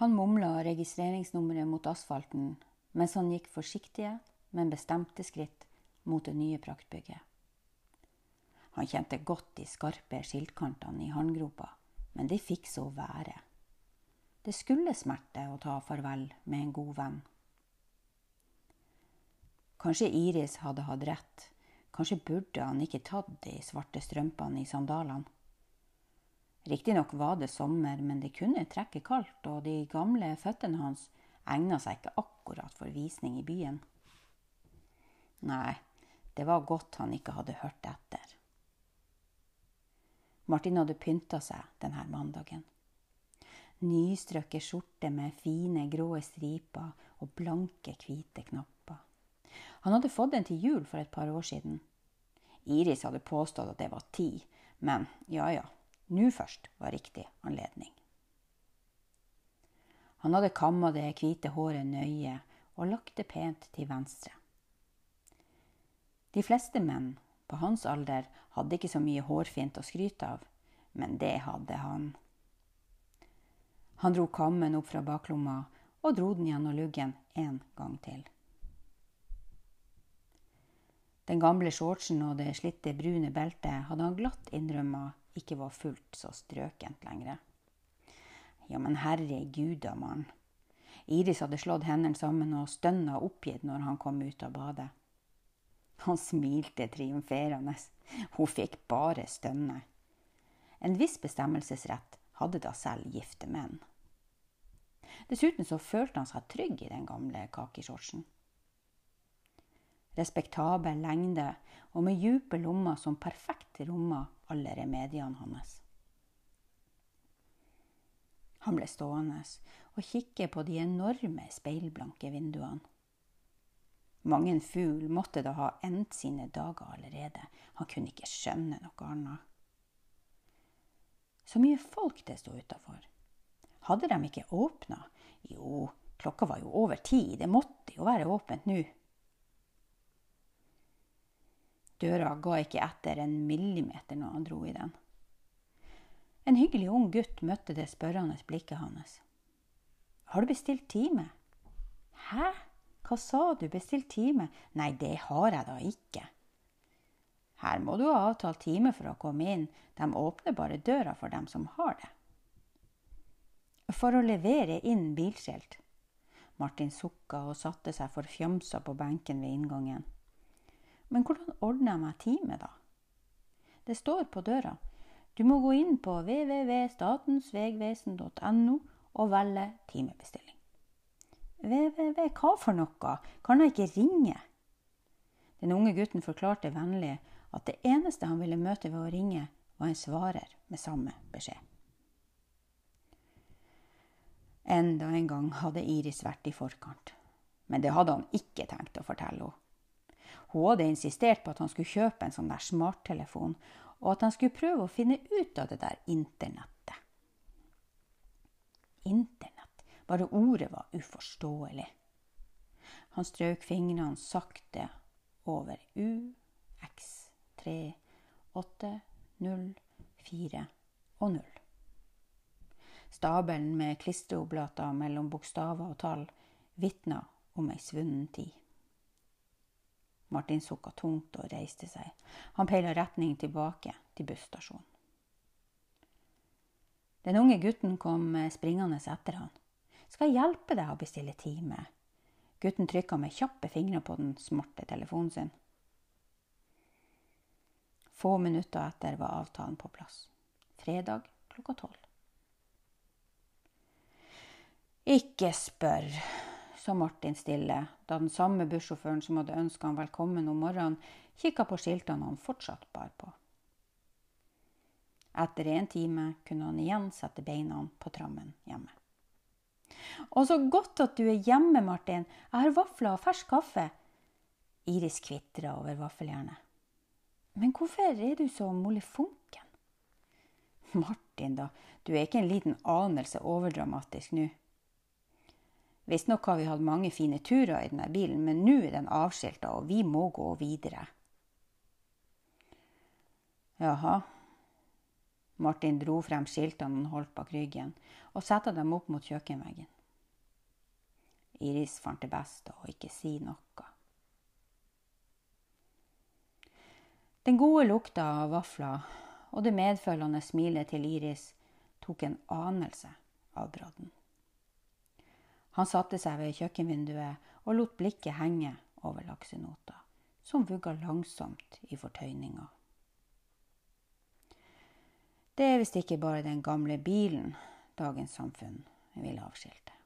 Han mumla registreringsnummeret mot asfalten mens han gikk forsiktige, men bestemte skritt mot det nye praktbygget. Han kjente godt de skarpe skiltkantene i hanngropa, men det fikk så være. Det skulle smerte å ta farvel med en god venn. Kanskje Iris hadde hatt rett. Kanskje burde han ikke tatt de svarte strømpene i sandalene. Riktignok var det sommer, men det kunne trekke kaldt, og de gamle føttene hans egna seg ikke akkurat for visning i byen. Nei, det var godt han ikke hadde hørt etter. Martin hadde pynta seg denne mandagen. Nystrøkket skjorte med fine, grå striper og blanke, hvite knapper. Han hadde fått den til jul for et par år siden. Iris hadde påstått at det var ti, men ja ja, nå først var riktig anledning. Han hadde kamma det hvite håret nøye og lagt det pent til venstre. De fleste menn på hans alder hadde ikke så mye hårfint å skryte av, men det hadde han. Han dro kammen opp fra baklomma og dro den gjennom luggen en gang til. Den gamle shortsen og det slitte brune beltet hadde han glatt innrømma ikke var fullt så strøkent lenger. Ja, men herregud da, mann. Iris hadde slått hendene sammen og stønna oppgitt når han kom ut av badet. Han smilte triumferende. Hun fikk bare stønne. En viss bestemmelsesrett hadde da selv gifte menn. Dessuten så følte han seg trygg i den gamle kakishortsen respektabel lengde og med dype lommer som perfekt romma alle remediene hans. Han ble stående og kikke på de enorme speilblanke vinduene. Mange fugl måtte da ha endt sine dager allerede. Han kunne ikke skjønne noe annet. Så mye folk det sto utafor. Hadde de ikke åpna? Jo, klokka var jo over ti. Det måtte jo være åpent nå. Døra ga ikke etter en millimeter når han dro i den. En hyggelig ung gutt møtte det spørrende blikket hans. Har du bestilt time? Hæ? Hva sa du, bestilt time? Nei, det har jeg da ikke. Her må du ha avtalt time for å komme inn, de åpner bare døra for dem som har det. For å levere inn bilskilt. Martin sukka og satte seg forfjamsa på benken ved inngangen. Men hvordan ordner jeg meg time, da? Det står på døra. Du må gå inn på www.statensvegvesen.no og velge timebestilling. www, hva for noe? Kan jeg ikke ringe? Den unge gutten forklarte vennlig at det eneste han ville møte ved å ringe, var en svarer med samme beskjed. Enda en gang hadde Iris vært i forkant. Men det hadde han ikke tenkt å fortelle henne. Hun hadde insistert på at han skulle kjøpe en sånn der smarttelefon, og at han skulle prøve å finne ut av det der internettet. Internett. Bare ordet var uforståelig. Han strøk fingrene sakte over U, X, 3, 8, 0, 4 og 0. Stabelen med klistreoblater mellom bokstaver og tall vitna om ei svunnen tid. Martin sukka tungt og reiste seg. Han peila retning tilbake til busstasjonen. Den unge gutten kom springende etter han. Skal jeg hjelpe deg å bestille time? Gutten trykka med kjappe fingre på den smarte telefonen sin. Få minutter etter var avtalen på plass. Fredag klokka tolv. Ikke spør, sa Martin stille da den samme bussjåføren som hadde ønska han velkommen om morgenen, kikka på skiltene han fortsatt bar på. Etter en time kunne han igjen sette beina på trammen hjemme. Og så godt at du er hjemme, Martin. Jeg har vafler og fersk kaffe. Iris kvitra over vaffeljernet. Men hvorfor er du så molefonken? Martin, da. Du er ikke en liten anelse overdramatisk nå. Visstnok har vi hatt mange fine turer i denne bilen, men nå er den avskilta, og vi må gå videre. Jaha. Martin dro frem skiltene han holdt bak ryggen, og satte dem opp mot kjøkkenveggen. Iris fant det best å ikke si noe. Den gode lukta av vafler og det medfølende smilet til Iris tok en anelse av brodden. Han satte seg ved kjøkkenvinduet og lot blikket henge over laksenota, som vugga langsomt i fortøyninga. Det er visst ikke bare den gamle bilen dagens samfunn vil avskilte.